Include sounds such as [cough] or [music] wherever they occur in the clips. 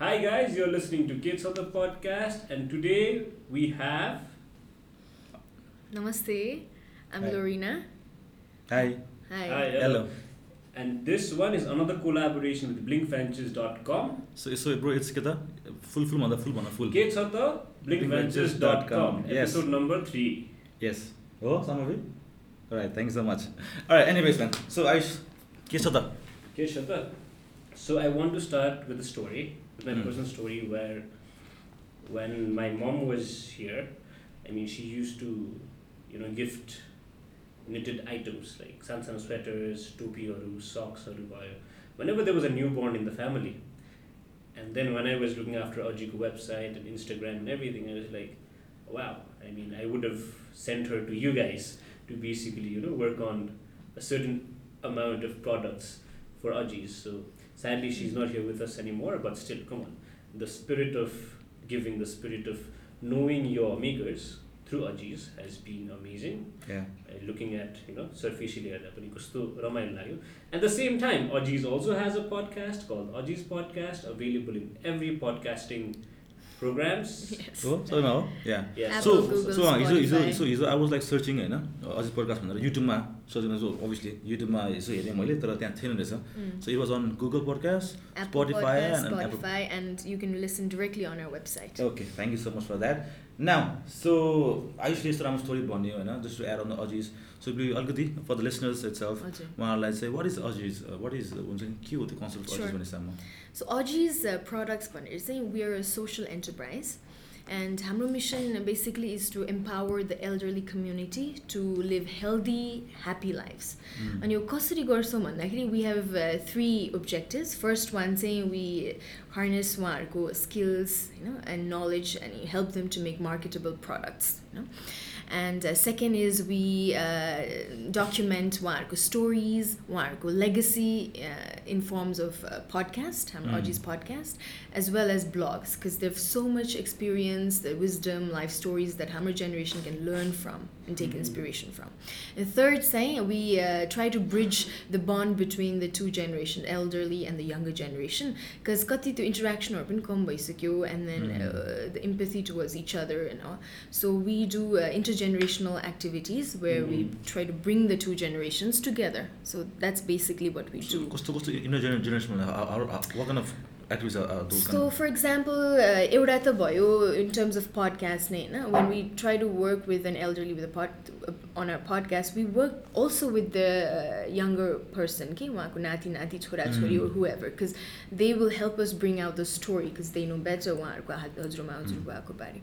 Hi guys, you're listening to Kids of the Podcast, and today we have. Namaste, I'm Hi. Lorena. Hi. Hi. Hi. Hello. And this one is another collaboration with blinkventures.com. So, so bro, it's kita full full mana full mana full. Kids of the blinkventures.com. Yes. Episode number three. Yes. Oh, some of it. All right. Thanks so much. All right. Anyways, man. So I. Kids of the. Kids of the. So I want to start with a story my Mm. personal story where when my mom was here, I mean she used to, you know, gift knitted items like Sansan sweaters, topi or socks or whatever, whenever there was a newborn in the family. And then when I was looking after Ojiko website and Instagram and everything, I was like, wow, I mean I would have sent her to you guys to basically, you know, work on a certain amount of products for Ajis. So sadly, she's not here with us anymore. But still, come on, the spirit of giving, the spirit of knowing your makers through Ajis has been amazing. Yeah. Uh, looking at you know superficially हेर्दा पनि कस्तो रमाइलो लाग्यो at the same time Ajis also has a podcast called Ajis podcast available in every podcasting Programs. हो सबैमा हो या so so हिजो हिजो. सो हिजो आई वाज लाइक सर्चिङ होइन अझै पोडकास्ट भनेर युट्युबमा सर्चिङ सो अभियसली युट्युबमा यसो हेरेँ मैले तर त्यहाँ थिएन रहेछ. So it was on Google podcast and you can listen directly on our website. Okay thank you so much for that now so आयुषले यस्तो राम्रो स्टोरी भन्यो होइन just to add on the Aji's so अलिकति for the listeners itself हजुर उहाँहरूलाई चाहिँ what is Aji's what is हुन्छ नि के हो त्यो concept. Aji's So Aji's uh, products भनेर चाहिँ are a social enterprise. and हाम्रो mission basically is to empower the elderly community to live healthy, happy lives. Mm. अनि यो कसरी गर्छौँ भन्दाखेरि we have three objectives first one चाहिँ we harness उहाँहरूको स्किल्स होइन एन्ड नलेज अनि help them to make marketable products होइन and uh, second is we uh, document our stories our legacy uh, in forms of uh, podcast Hamraji's mm. podcast as well as blogs because they have so much experience the wisdom life stories that Hamra generation can learn from and take mm-hmm. inspiration from. The third thing, we uh, try to bridge the bond between the two generation, elderly and the younger generation, because kati to interaction or kam bhaisakyo and then uh, mm-hmm. the empathy towards each other and all. So we do uh, intergenerational activities where mm-hmm. we try to bring the two generations together. So that's basically what we do. What kind of Generation what kind of activities are those So, for example, uh, एउटा त भयो in terms of podcast नै होइन when we try to work with an elderly with a pod on our podcast we work also with the uh, younger person के उहाँको नाति नाति छोराछोरी or Mm. whoever because they will help us bring out the story because they know better उहाँहरूको हा- हजुरआमा Mm. हजुरबुवाको बारे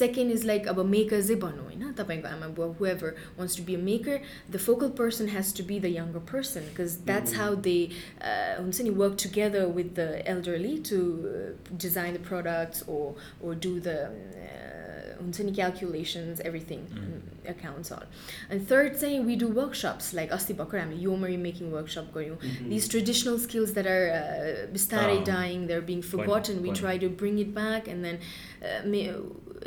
second is like अब मेकर्सै भनौँ होइन तपाईँको आमा बुवा whoever wants to be a maker the focal person has to be the younger person because that's Mhm. how they uh, हुन्छ नि work together with the really to uh, design the products or or do the uh, calculations everything mm. accounts on and third thing we do workshops like asti bakar hamle yomari making workshop going. Mm-hmm. these traditional skills that are uh, ah. dying they're being forgotten point, point. we try to bring it back and then uh,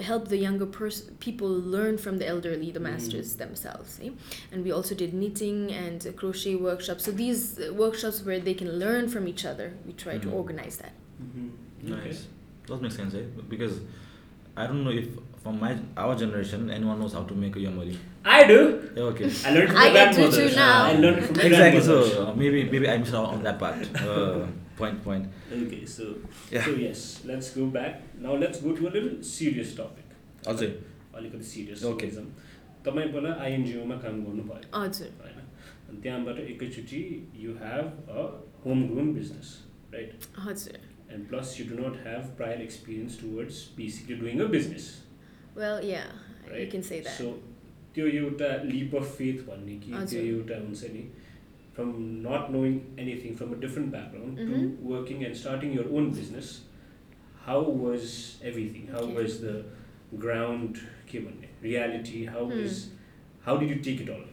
help the younger person people learn from the elderly the Mhm. masters themselves eh? and we also did knitting and uh, crochet workshops so these uh, workshops where they can learn from each other we try to Mhm. organize that Mhm. Okay. Nice. Does make sense, eh? Because I don't know if from my our generation anyone knows how to make a yamari. I do. Yeah, okay. I learned from I my get to grandmother. do now. I learned from my exactly. So grandmother. uh, maybe maybe I missed out on that part. Uh, [laughs] point point. Okay, so Yeah. so yes, let's go back. Now let's go to a little serious topic. अझै अलिकति serious Okay. तपाईँ पहिला आइएनजिओमा काम गर्नुभयो हजुर होइन अनि त्यहाँबाट एकैचोटि you have a home grown business right हजुर and plus you do not have prior experience towards basically doing a business well yeah you right can say that so त्यो एउटा लिप अफ फेथ भन्ने कि त्यो। एउटा हुन्छ नि from not knowing anything from a different background. To working and starting your own business how was everything how. Was the ground के भन्ने reality how. Was how did you take it all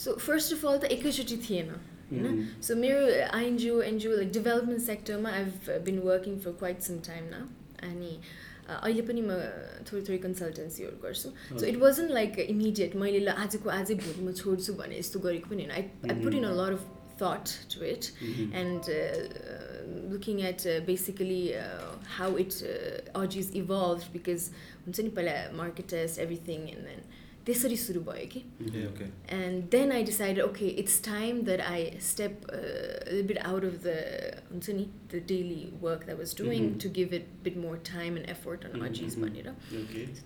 so first of all त एकैचोटि थिएन. होइन so मेरो INGO NGO like development सेक्टरमा I've been working for quite some time न अनि अहिले पनि म थोरै थोरै कन्सल्टेन्सीहरू गर्छु so it wasn't like immediate मैले ल आजको आजै भोलि म छोड्छु भने यस्तो गरेको पनि होइन I I put in a lot of Mhm. uh, uh, looking at uh, basically uh, how it uh, Augies evolved because हुन्छ नि पहिला test everything and then त्यसरी सुरु भयो कि ए okay and then I decided okay it's time that I step uh, a little bit out of the हुन्छ नि the daily work that I was doing Mhm. to give it a bit more time and effort on Mhm, Augies mhm. भनेर.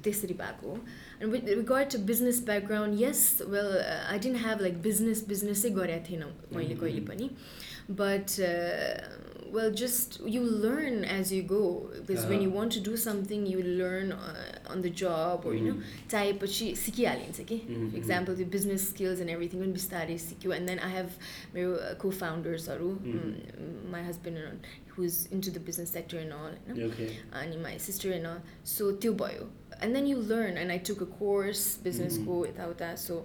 त्यसरी भएको and with regard to business background yes well uh, I didn't have like business business गरेको थिएन मैले Mhm, कहिले mhm. पनि but uh, well just you learn as you go because uh-huh. when you want to do something you learn uh, on the job or mm-hmm. you know mm-hmm. type but she halinch okay for example the business skills and everything when bistari sikyo and then i have my uh, co-founders Saru, mm-hmm. mm, my husband and who's into the business sector and all you know? okay. and my sister and all so tyo and then you learn and i took a course business mm-hmm. without that so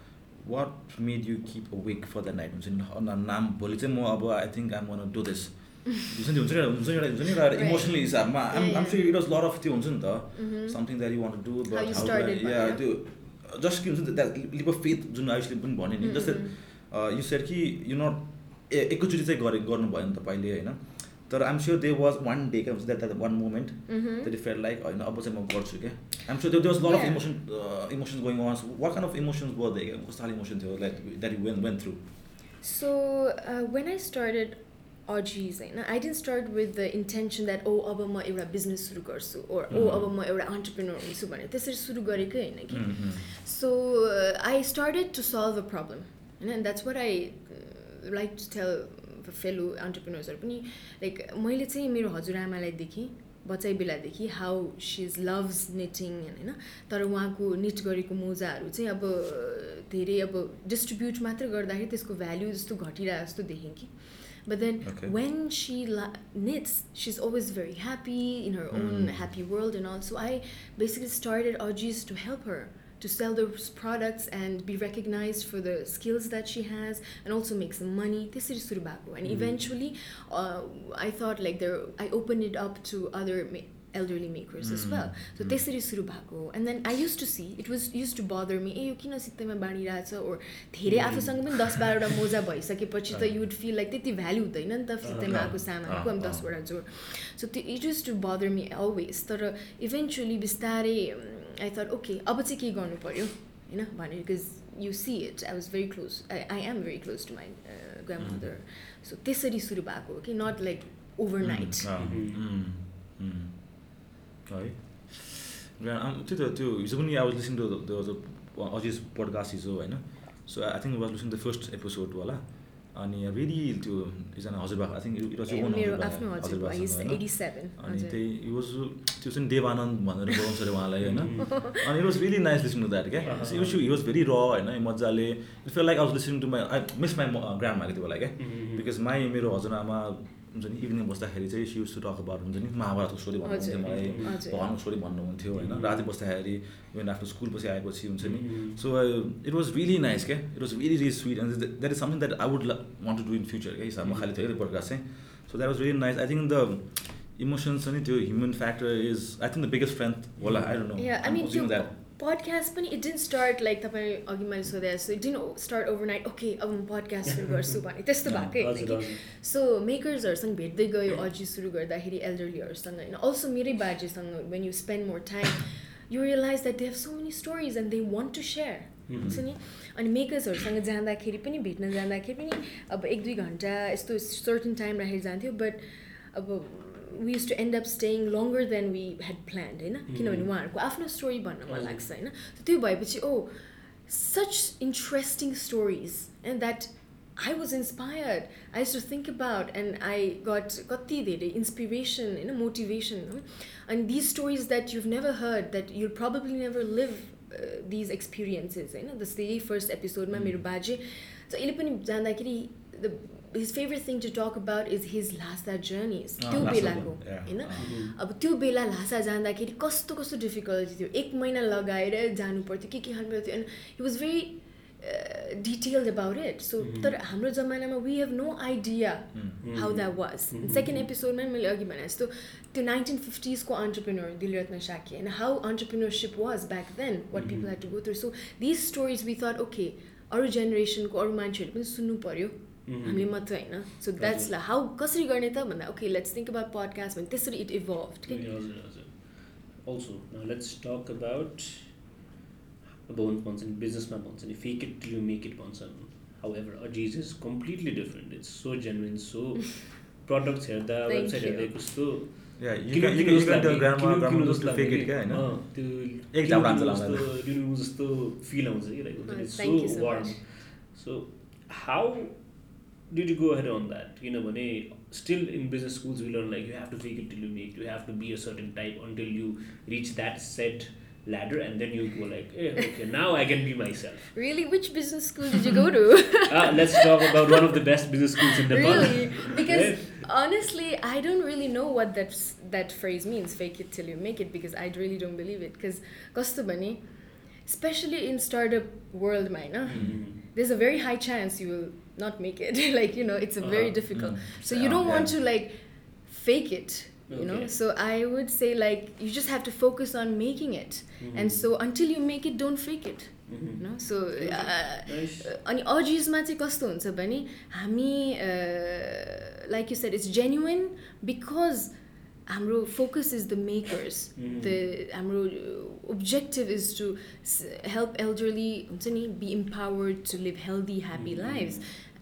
what made you keep awake for that night हुन्छ नि नाम भोलि चाहिँ म अब I think I'm wanna do this हुन्छ नि हुन्छ नि हुन्छ नि एउटा हुन्छ नि एउटा. इमोसनली हिसाबमा आम आम. Sure it was lot of त्यो हुन्छ नि त. Something that you want do but yeah yeah. त्यो जस्ट के हुन्छ नि द्याट लिप अफ फेथ जुन आयुषले पनि भन्यो नि जस्तै. यु सेड कि यु नट ए एकैचोटि चाहिँ गरे गर्नु भयो नि तपाईँले होइन तर I'm sure they was one day क्या that that one moment Mhm. That fell like होइन अब चाहिँ म गर्छु क्या आइम स्योर त्यो was lot of Yeah. Emotion emotions going one what kind of emotions were they क्या कस्तो खाले इमोसन थियो like that you when when through So uh, when I started Augies होइन I didn't start with the intention that ओ अब म एउटा business सुरु गर्छु ओर ओ Mhm. अब म एउटा अन्टरप्रिनर हुन्छु भनेर त्यसरी सुरु गरेकै होइन कि Mm-hmm. So I started to solve a problem होइन and that's what I like to tell fellow अन्टरप्रिनर्सहरू पनि लाइक मैले चाहिँ मेरो हजुरआमालाई देखेँ बच्चाइ बेलादेखि हाउ सिज लभ्स निटिङ होइन तर उहाँको निट गरेको मोजाहरू चाहिँ अब धेरै अब डिस्ट्रिब्युट मात्र गर्दाखेरि त्यसको भ्याल्यु जस्तो घटिरहेको जस्तो देखेँ कि But then Okay. when she la- knits, she's always very happy in her own Mm. happy world and all. So I basically started Augies to help her to sell those products and be recognized for the skills that she has and also make some money. त्यसरी सुरु भएको and Mhm. eventually uh, I thought like there I opened it up to other ma- elderly makers as well. So Mm. त्यसरी सुरु भएको and then I used to see it was used to bother me ए यो किन सित्तैमा बाँडिरहेछ or धेरै Mm. आफूसँग पनि दस बाह्रवटा मोजा भइसकेपछि त अँ। यु वुड फिल लाइक त्यति भ्याल्यु हुँदैन नि त सित्तैमा अँ, आएको अँ, सामानको अँ, पनि अँ। दसवटा जोड सो त्यो it used to bother me always तर इभेन्चुली बिस्तारै आई थट ओके अब चाहिँ के गर्नु पऱ्यो होइन भने because you see it I was very close I I am very close to my grandmother so त्यसरी सुरु भएको हो कि नट लाइक ओभरनाइट. है? आम- त्यही त त्यो हिजो पनि I was listen to Aji's podcast हिजो होइन? So I think was listen the first episode होला अनि रियली त्यो एकजना हजुरबा आई थिङ्क इट वाज अनि त्यही इट वाज त्यो चाहिँ देवानन्द भनेर बोलाउँछ अरे उहाँलाई होइन? [laughs] अनि it was really nice listen to that क्या Uh-huh. हि वाज भेरी र होइन? मजाले it feel like I was listening to my I miss my grand माको त्यो बेला क्या. बिकज माई मेरो हजुरआमा हुन्छ नि इभिनिङ बस्दाखेरि चाहिँ she used to talk about हुन्छ नि महाभारतको स्टोरी भन्नुहुन्थ्यो मलाई। भगवान्को स्टोरी भन्नुहुन्थ्यो होइन। Mhm. राति बस्दाखेरि इभन आफ्नो स्कुल पछि आएपछि हुन्छ नि. So it was really nice क्या? It was really really sweet and that is something that I would want to do in future क्या? हिसाबमा खालि थियो पोडकास्ट चाहिँ। So that was really nice I think the emotions अनि त्यो human factor is I think the biggest strength होला। I don't know Yeah, I mean, त्यो that podcast पनि इट डिन्ट स्टार्ट लाइक तपाईँ अघि मैले सोधे जस्तो it didn't start overnight okay अब म पडकास्ट सुरु [laughs] गर्छु भने त्यस्तो भएकै होइन कि सो मेकर्सहरूसँग भेट्दै गयो अझै सुरु गर्दाखेरि एल्डरलीहरूसँग होइन अल्सो मेरै बाजेसँग when you spend more time you realize that they have so many stories and they want to share हुन्छ नि? अनि मेकर्सहरूसँग जाँदाखेरि पनि भेट्न जाँदाखेरि पनि अब एक दुई घन्टा यस्तो सर्टन टाइम राखेर जान्थ्यो बट अब we use to end up staying longer then we had planned होइन किनभने उहाँहरूको आफ्नो स्टोरी भन्न मन लाग्छ होइन त्यो भएपछि ओ such interesting stories and that I was inspired. I used to think about and I got कति धेरै inspiration, you know, motivation. no? And these stories that you've never heard, that you'll probably never live uh, these experiences. होइन जस्तै यही first एपिसोडमा मेरो बाजे जहिले पनि जाँदाखेरि the his favorite thing to talk about is his lasa journeys Ah, त्यो बेलाको. होइन Ah. अब त्यो बेला ल्हासा जाँदाखेरि कस्तो कस्तो डिफिकल्टी थियो एक महिना लगाएर जानु पर्थ्यो के के खानु पर्थ्यो and he was very detailed about it so. तर हाम्रो जमानामा we have no idea. How that was. Second एपिसोडमा मैले अघि भने जस्तो त्यो नाइन्टिन फिफ्टिजको अन्टरप्रिनर दिलरत्न साकी होइन how entrepreneurship was back then what people had to go through so these stories we thought okay अरू जेनेरेसनको अरू मान्छेहरूले पनि सुन्नु पऱ्यो. हामीले मात्र होइन। So that's. ला हाउ कसरी गर्ने त भन्दा okay let's think about podcast भने त्यसरी it evolve also now let's talk about अब हुन्छ भन्छ नि बिजनेसमा भन्छ नि fake it you make it भन्छन् however Aziz is completely different it's so genuine so products हेर्दा वेबसाइट. हेर्दा कस्तो। जस्तो फिल आउँछ कि so so warm. So how Did you go head on that किनभने still in business schools we learn like you have to fake it till you make you have to be a certain type until you reach that set ladder and then you go like eh, okay now i can be myself [laughs] Really? Which business school did you go [laughs] to? ah, let's talk about one of the best business schools in Nepal really? Because Right? honestly, I don't really know what that that phrase means. Fake it till you make it. Because I really don't believe it. Because kasto bani, especially in startup world, mina, Mhm. there's a very high chance you will not make it. [laughs] like you know, it's a very Uh-huh. difficult. Mm. So you don't want to like fake it. You know, Okay. so I would say like you just have to focus on making it, Mhm. and so until you make it, don't fake it. Mhm. You know, so uh, nice अनि अजिजमा चाहिँ कस्तो हुन्छ भने हामी like you said it's genuine because हाम्रो focus is the makers Mhm. The हाम्रो objective is to help elderly हुन्छ नि be empowered to live healthy happy Mhm. Lifes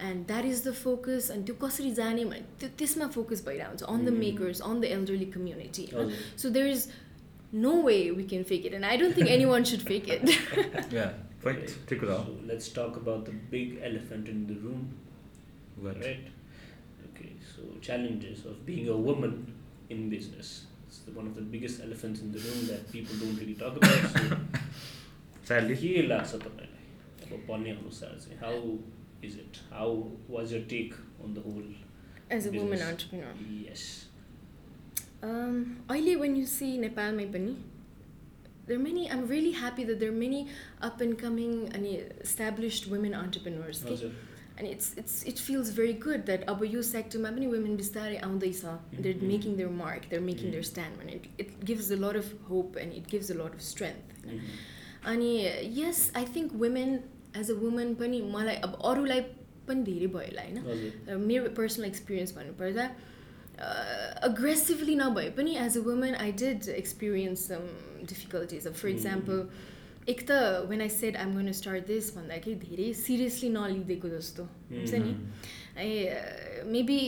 and that is the focus अनि त्यो कसरी जाने भने त्यो त्यसमा फोकस भइरहेको हुन्छ on the Mhm. Makers on the elderly community हजुर। So there is no way we can fake it and I don't think [laughs] anyone should fake it [laughs] Yeah, right. Okay. Take it out. So let's talk about the big elephant in the room, What? right? Okay, so challenges of being a woman in business. It's the, one of the biggest elephants in the room that people don't really talk about. [laughs] So Sadly. के लाग्छ तपाईँलाई अब पढ्ने अनुसार चाहिँ how is it how was your take on the whole as a woman Business. Entrepreneur yes Um, अहिले when you see नेपालमै पनि there are many I'm really happy that there are many up and coming अनि established women entrepreneurs के and it's it's it feels very good that अब यो सेक्टरमा पनि women बिस्तारै आउँदैछ they're Mhm. making their mark they're making their Mhm. stand and it, it gives a lot of hope and it gives a lot of strength Mhm. अनि yes I think women as a woman पनि मलाई अब अरूलाई पनि धेरै भयो होला होइन Uh, मेरो पर्सनल एक्सपिरियन्स भन्नुपर्दा अग्रेसिभली नभए पनि as a woman I did experience some difficulties अब फर Mm. इक्जाम्पल एक त when I said I'm gonna start this भन्दाखेरि धेरै सिरियसली नलिदिएको जस्तो हुन्छ नि? ए मेबी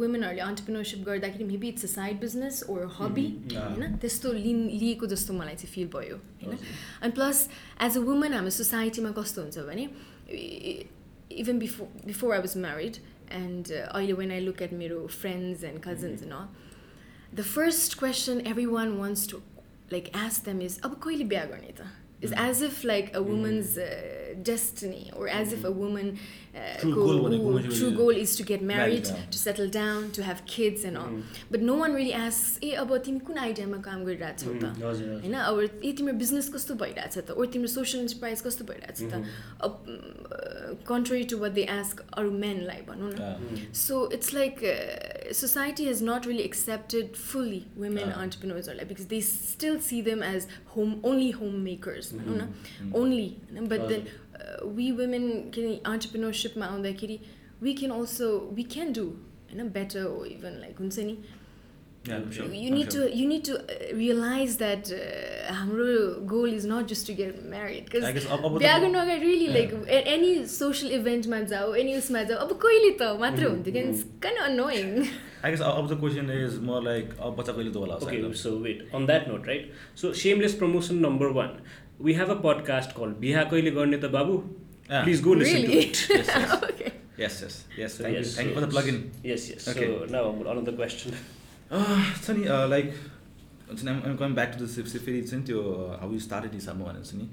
वुमेनहरूले अन्टरप्रिनरसिप गर्दाखेरि maybe it's a side business or hobby. होइन? त्यस्तो लि लिएको जस्तो मलाई चाहिँ फिल भयो होइन। अनि प्लस एज अ वुमन हाम्रो सोसाइटीमा कस्तो हुन्छ भने even before before I was married and अहिले वेन आई लुक एट मेरो friends and cousins all the first question every one wants to like ask them is अब कहिले बिहा गर्ने त? is mm. as if like a mm. woman's uh, destiny or as if mm-hmm. a woman true goal is to get married Married, to settle down to have kids and all but no one really ask ए अब तिमी कुन आइडियामा काम गरिरहेको छौ त Mhm. हजुर होइन अब ए तिम्रो बिजनेस कस्तो भइरहेछ त ओर तिम्रो सोसियल इन्टरप्राइज कस्तो भइरहेछ त Mhm. अब contrary to what they ask अरू मेनलाई भनौँ न Yeah. So it's like society has not really accepted fully women. अन्टरप्रिनर्सहरूलाई because they still see them as home only home makers भनौँ न Mm. ओन्ली होइन बट देन। वी वुमेन किन अन्टरप्रिनरसिपमा आउँदाखेरि we can also we can do होइन better even like हुन्छ नि to you need to uh, realize that uh, हाम्रो goal is not just to get married I because guess अब- अब त- बिहा गर्नु अगाडि like a- any social eventमा जाऊ any उसमा जाऊ अब कहिले त मात्र Mhm, हुन्थ्यो क्या mhm. it's kind of annoying I guess अब the question is more like अब बच्चा कहिले त होला Okay, so wait. On that note, right? So shameless promotion number one. We have a podcast called Biha Koile Garne Ta Babu. Please go listen really to it. Yes, yes. okay Yes, yes, yes. So Thank yes, you. Thank you for the plug-in. Yes, yes. Okay. So now another question. छ नि like हुन्छ नि I'm coming back to the फेरि चाहिँ त्यो how you started हिसाबमा भनेको छ नि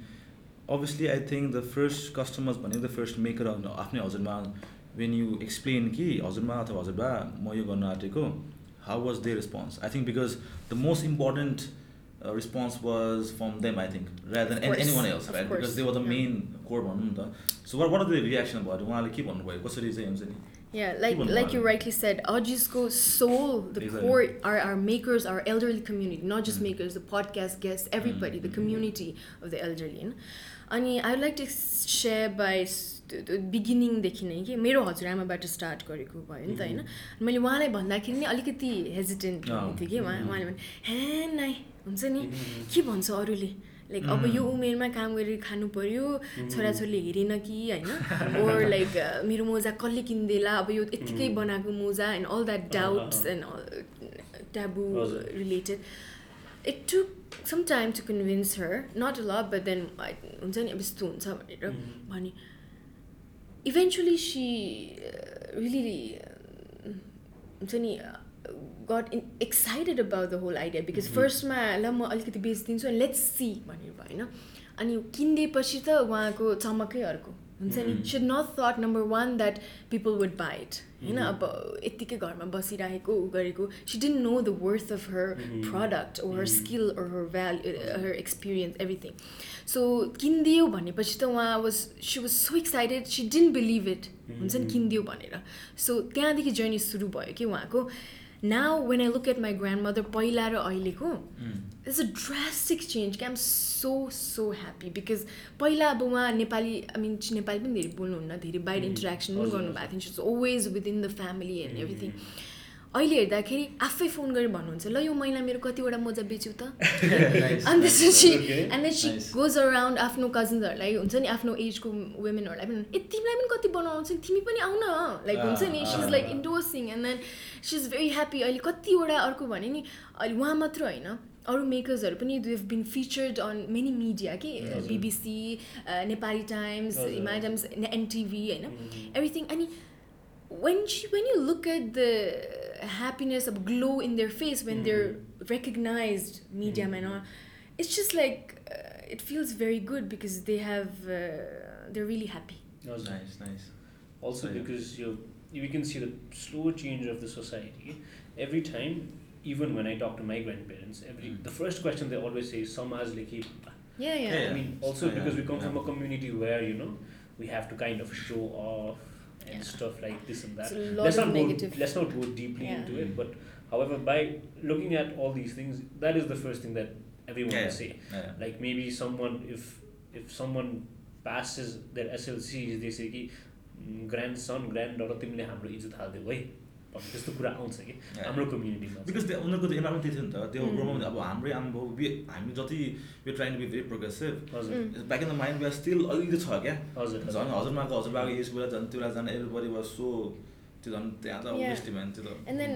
obviously I think the first customers भनेको द फर्स्ट मेकर आफ्नै हजुरमा वेन यु एक्सप्लेन कि हजुरमा अथवा हजुरबा म यो गर्न आँटेको how was the response I think because the most uh, response was from them, I think, rather than anyone else, right? Course. Because they were the yeah. main core one. Mm, so what, what are the reaction about? you want to keep on going? What's the reason? Yeah, like like you rightly said, Ojisko Soul, the exactly. core are our makers, our elderly community, not just mm. makers, the podcast guests, everybody, mm. the community of the elderly. And I'd like to share by to buy बिगिनिङदेखि नै कि मेरो हजुरआमाबाट start गरेको भयो नि त होइन मैले उहाँलाई भन्दाखेरि नि अलिकति हेजिटेन्ट अँ, हुन्थेँ कि उहाँ. उहाँले भने हे नाइ हुन्छ नि. के भन्छ अरूले लाइक अब. यो उमेरमा काम गरेर खानु पर्यो Mhm. छोराछोरीले हेरेन कि होइन [laughs] ओर लाइक मेरो मोजा कसले किनिदिएला अब यो यत्तिकै. बनाएको मोजा and all that doubts and taboo. Related it took some time to convince her not a love but then हुन्छ नि अब यस्तो हुन्छ भनेर. भने इभेन्चुली सी रियली हुन्छ नि got in excited about the whole idea because. फर्स्टमा ल म अलिकति बेचिदिन्छु लेट्स सी भनेर भयो होइन अनि किनिदिएपछि त उहाँको चमकै अर्को हुन्छ नि. Should not thought number one that people would buy it होइन. अब यत्तिकै घरमा बसिरहेको ऊ गरेको she didn't know the worth of her product or her Mhm. skill or her value, uh, her experience, everything. So किनिदियो भनेपछि त उहाँ was she was so excited she didn't believe it हुन्छ नि. किनिदियो भनेर सो त्यहाँदेखि जर्नी सुरु भयो कि उहाँको now when I look at my grandmother पहिला र अहिलेको Mm. It's a drastic change कि I'm so so happy because पहिला अब उहाँ नेपाली आई मिन नेपाली पनि धेरै बोल्नुहुन्न धेरै बाहिर. इन्टरेक्सन पनि गर्नुभएको थियो it's always within the family and. Everything अहिले हेर्दाखेरि आफै फोन गरेर भन्नुहुन्छ ल यो महिना मेरो कतिवटा मोजा बेच्यौ त [laughs] अनि. त्यसपछि. And then she. Goes around आफ्नो कजन्सहरूलाई हुन्छ नि आफ्नो एजको वुमेनहरूलाई पनि ए तिमीलाई पनि कति बनाउँछ नि तिमी पनि आउन लाइक हुन्छ नि she is like. Endorsing and then she is very happy अहिले कतिवटा अर्को भने नि अहिले उहाँ मात्र होइन अरू मेकर्सहरू पनि they have been featured on many media कि हजुर। बिबिसी नेपाली टाइम्स हजुर। हिमालय टाइम्स एनटिभी होइन Mhm. everything and when she when you look at the happiness of glow in their face when they're recognized media Mhm. and all it's just like uh, it feels very good because they have uh, they're really happy हजुर. Nice, nice. Also So, yeah. because you you can see the slow change of the society every time. Even when I talk to my grandparents, every Mm. the first question they always say, "Samaj like yeah yeah, Yeah, I mean, also So, yeah, because we come from yeah. a community where you know we have to kind of show off and Yeah. stuff like this and that. it's a lot let's of not negative go. Let's not go deeply Yeah. into it. But however, by looking at all these things, that is the first thing that everyone Yeah, will say. Yeah. Like maybe someone, if if someone passes their SLCs, they say कि grandson, granddaughter तिमीले हाम्रो इज्जत हालिदियो है भन्ने त्यस्तो कुरा आउँछ कि. हाम्रो कम्युनिटीमा बिकज त्यो उनीहरूको त इन्भाइरोमेन्ट त्यही थियो नि त त्यो Mm. ग्रोमा अब हाम्रै आमा बि हामी जति यो ट्राइङ बी भेरी प्रोग्रेसिभ हजुर Mm. Back in the mind we still अलिकति छ क्या हजुर झन् हजुरमाको हजुरबाको एज कुरा झन् त्यो झन् everybody was so and then.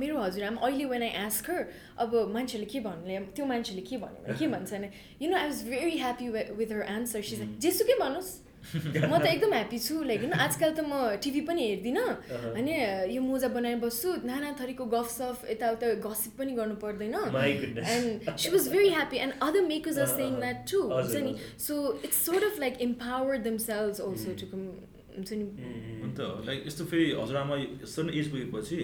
मेरो हजुरआमा अहिले वेन आई आस्क हर अब मान्छेले के भन्ने त्यो मान्छेले के भन्यो भने के [laughs] भन्छ भने you know I was very happy with her answer she's Mm. जेसुकै भन्नुहोस् [laughs] म त एकदम ह्याप्पी छु लाइक होइन आजकल त म टिभी पनि हेर्दिनँ. होइन यो मोजा बनाएर बस्छु नाना थरीको गफ सफ यताउता गसिप पनि गर्नु पर्दैन. And she was very happy and other makers are saying. That to हुन्छ नि. So it's sort of like empower themselves also Mm. To come हुन्छ नि Mm. अन्त लाइक यस्तो फेरि हजुरआमा सर्टन एज पुगेपछि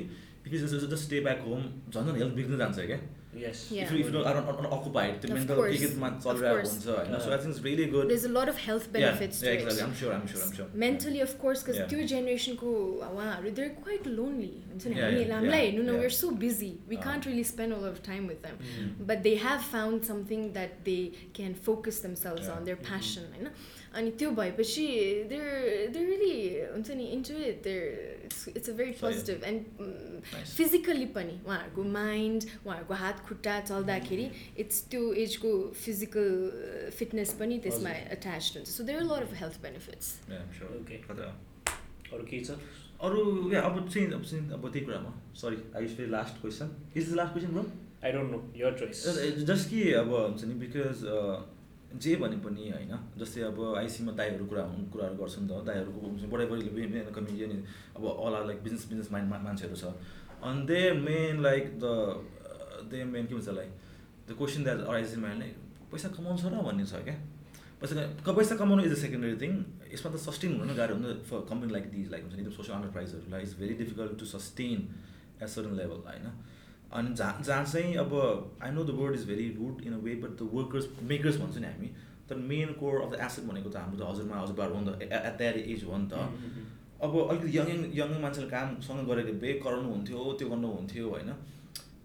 जस्ट स्टे ब्याक होम झन् झन् हेल्थ बिग्रिँदै जान्छ क्या Yes. Yeah. If you are occupied त्यो Of मेन्टल course, के केमा of चलिरहेको course. हुन्छ होइन Uh-huh. So I think it's really good there's a lot of health benefits to it I'm sure I'm sure I'm sure mentally of course because Yeah. त्यो जेनेरेसनको उहाँहरू there quite lonely हुन्छ नि Yeah, हामी yeah, हामीलाई yeah, हेर्नु न yeah. We are so busy we Uh. Can't really spend all of time with them Mm. But they have found something that they can focus themselves Yeah. On there Mhm. Passion होइन अनि त्यो भएपछि there there really हुन्छ नि into it there it's it's a very. Positive and. Physically पनि उहाँहरूको mind उहाँहरूको हात खुट्टा चल्दाखेरि इट्स त्यो एजको फिजिकल फिटनेस पनि त्यसमा. एट्याच हुन्छ. So there lot of health benefits Yeah, I'm sure. Okay. कता अरू केही छ? अरू या अब चाहिँ अब चाहिँ अब त्यही कुरामा। सरी आई फेरि last question is the last question bro I don't know your choice just कि अब हुन्छ नि बिकज जे भने पनि होइन जस्तै अब आइसीमा दाईहरू कुरा कुराहरू गर्छ नि त दाईहरूको बडा बडीले कमिडियन अब all are like business business mind मान्छेहरू छ। अनि the main like the the main के भन्छ like the question that arise mind पैसा कमाउँछ र भन्ने छ क्या? पैसा पैसा कमाउनु इज अ सेकेन्डरी थिङ यसमा त सस्टेन हुनु गाह्रो हुन्छ for company like these like हुन्छ नि social अन्टरप्राइजहरूलाई it's very difficult to sustain at certain level होइन? अनि जहाँ जहाँ चाहिँ अब I know the word is very rude in a way but the workers makers भन्छ नि हामी तर main core of the asset भनेको त हाम्रो त हजुरमा हजुरबार हो नि त एट द्याट एज हो नि त। अब अलिकति यङ यङ यङ मान्छेले कामसँग गरेको बे कराउनु हुन्थ्यो त्यो गर्नु हुन्थ्यो होइन।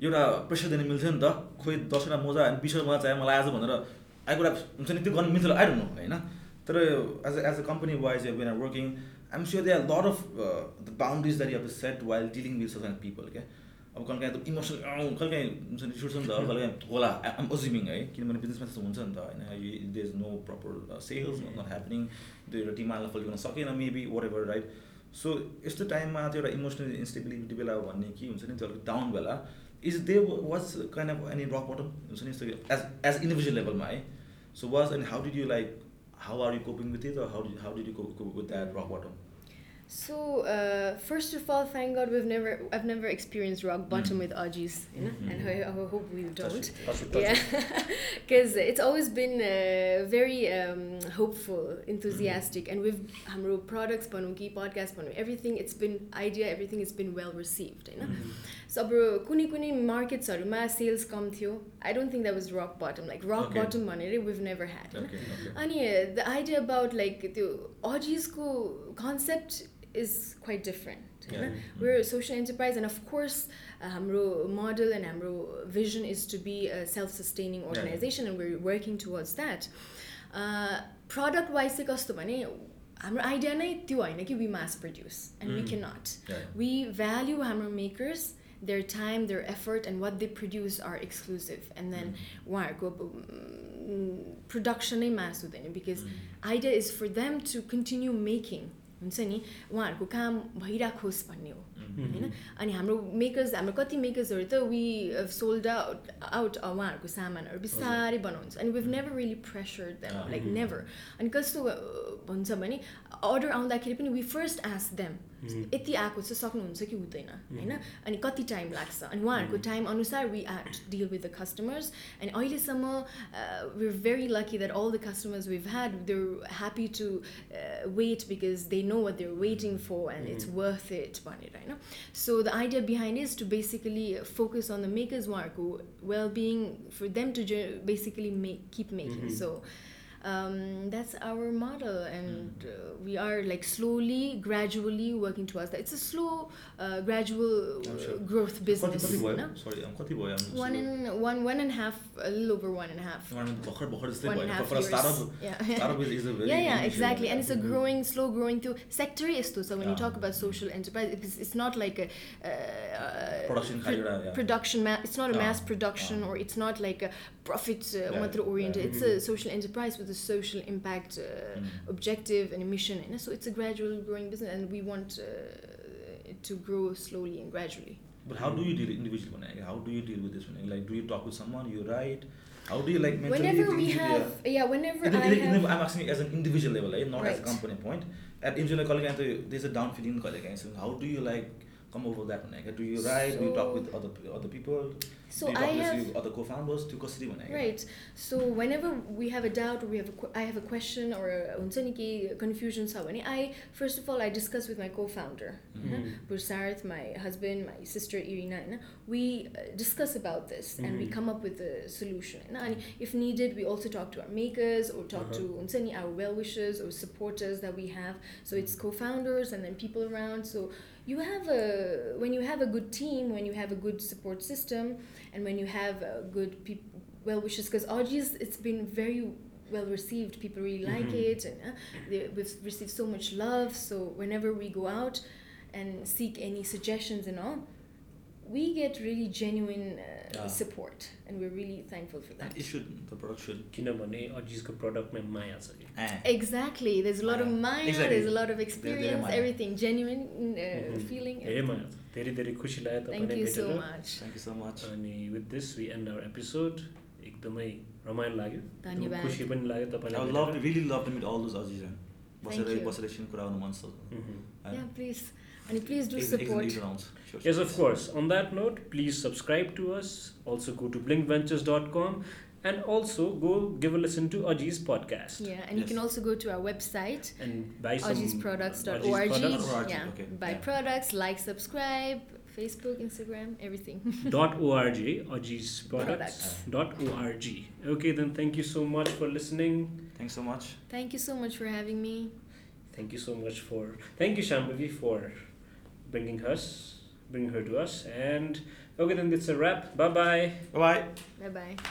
एउटा प्रेसर दिनु मिल्थ्यो नि त खोइ दसवटा मोजा होइन बिसवटा मोजा चाहियो मलाई आज भनेर आएको हुन्छ नि त्यो गर्नु मिल्थ्यो आई डोन्ट नो होइन। तर as as a company wise when are working I'm sure there are lot of the boundaries that you have set while dealing with such people क्या अब कहिले काहीँ त इमोसनल कहिले काहीँ हुन्छ नि छुट्छ नि त कहिले काहीँ होला आम अज्युमिङ है किनभने बिजनेसमा त्यस्तो हुन्छ नि त होइन there is no proper sales not happening त्यो एउटा डिमान्डलाई फुल गर्न सकेन maybe what ever right so यस्तो टाइममा त्यो एउटा इमोसनल इन्स्टेबिलिटी बेला भन्ने के हुन्छ नि त्यो अलिक डाउन बेला is there was kind of any rock bottom हुन्छ नि यस्तो एज एज इन्डिभिजुअल लेभलमा है? So was and how did you like how are you coping with it how how did you cope with that rock bottom So uh, first of all, thank God we've never I've never experienced rock bottom mm. with Audis, you know, mm-hmm. and I, I, hope we don't. Touch it, touch it, touch yeah, [laughs] because it's always been uh, very um, hopeful, enthusiastic, mm. and with Hamro um, products, Panuki podcast, Panu everything. It's been idea, everything has been well received, you know. Mm-hmm. So bro, kuni kuni markets or my sales come through. I don't think that was rock bottom. Like rock okay. bottom money we've never had. Okay, okay. And yeah, uh, the idea about like the Audis' ko concept is quite different. Yeah. We're a social enterprise, and of course, uh, हाम्रो model and हाम्रो vision is to be a self-sustaining organization, yeah. and we're working towards that. Uh, product wise चाहिँ कस्तो भने हाम्रो idea नै त्यो होइन कि we mass produce and we can not we value हाम्रो makers their time, their effort, and what they produce are exclusive. And then उहाँहरूको production नै मास हुँदैन because idea is for them to continue making हुन्छ नि? उहाँहरूको काम भइराखोस् भन्ने हो। होइन? अनि हाम्रो मेकर्स हाम्रो कति मेकर्सहरू त वी सोल्ड आउट आउट उहाँहरूको सामानहरू बिस्तारै बनाउँछ। अनि we've never really pressure them like never अनि कस्तो भन्छ भने अर्डर आउँदाखेरि पनि वी फर्स्ट आस देम यति आएको छ सक्नुहुन्छ कि हुँदैन होइन? अनि कति टाइम लाग्छ? अनि उहाँहरूको टाइम अनुसार we are deal with the customers अनि अहिलेसम्म we are very lucky that all the customers we've had they're happy to wait because they know what they're waiting for and it's worth it भनेर। होइन so the idea behind is to basically focus on the makers उहाँहरूको well being for them to basically make keep making so um, that's our model and mm. uh, we are like slowly gradually working towards that. It's a slow uh, gradual sure. growth business no? sorry I'm one and one one and a half a little over one and a half. One and a half years. yeah. [laughs] yeah, yeah exactly. And it's a growing slow growing through sector is too. So when you talk about social enterprise it's, it's not like a uh, production pro- production ma- it's not a mass production or it's not like a profit uh, oriented. It's a mm-hmm. social enterprise with the social impact uh, mm. objective and mission and so it's a gradual growing business and we want uh, to grow slowly and gradually. But how do you deal individually how do you deal with this one like do you talk with someone you write? How do you like mentally whenever we have yeah, whenever in, in, in, I'm asking as an individual level not right. as a company point. At individual level there's a down feeling so how do you like come over that one do you write? So, do you talk with other other people so I have other co-founders to custody Right. So whenever we have a doubt or we have a, I have a question or a confusion sa when I first of all I discuss with my co-founder, Bursarath, mm-hmm. my husband, my sister Irina, we uh, discuss about this mm-hmm. and we mm-hmm. come up with a solution. And if needed, we also talk to our makers or talk uh-huh. to our well wishers or supporters that we have. So it's mm-hmm. co-founders and then people around. So you have a when you have a good team, when you have a good support system, and when you have uh, good people well wishes because Audrey's it's been very well received people really like mm-hmm. it and uh, they, we've received so much love so whenever we go out and seek any suggestions and all we get really genuine uh, yeah. support and we're really thankful for that. It should, the product should. किनभने अजिसको प्रडक्टमा माया छ कि Exactly. There's a lot of maya, exactly. there's a lot of experience, everything, genuine uh, mm-hmm. feeling. धेरै माया छ. धेरै धेरै खुसी लाग्यो तपाईँलाई भेटेर. Thank you so much. Thank you so much. अनि with this we end our episode. एकदमै रमाइलो लाग्यो. धन्यवाद. खुसी पनि लाग्यो तपाईँलाई. I love really love to meet all those Aziz. बसेर बसेर एकछिन कुरा गर्नु मन छ. Yeah, please. And please do support. Sure, yes, of course. On that note, please subscribe to us. Also, go to blinkventures.com and also go give a listen to Aji's podcast Yeah, and you can also go to our website, and buy some aujisproducts.org. Aji's products. .org, Yeah, okay, buy yeah. products, like, subscribe, Facebook, Instagram, everything. [laughs] dot org Aji's products Products. dot org okay then thank you so much for listening Thanks so much. Thank you so much for having me. thank you so much for thank you Shambhavi for bringing us bringing her to us and okay then it's a wrap bye bye Bye bye. Bye bye.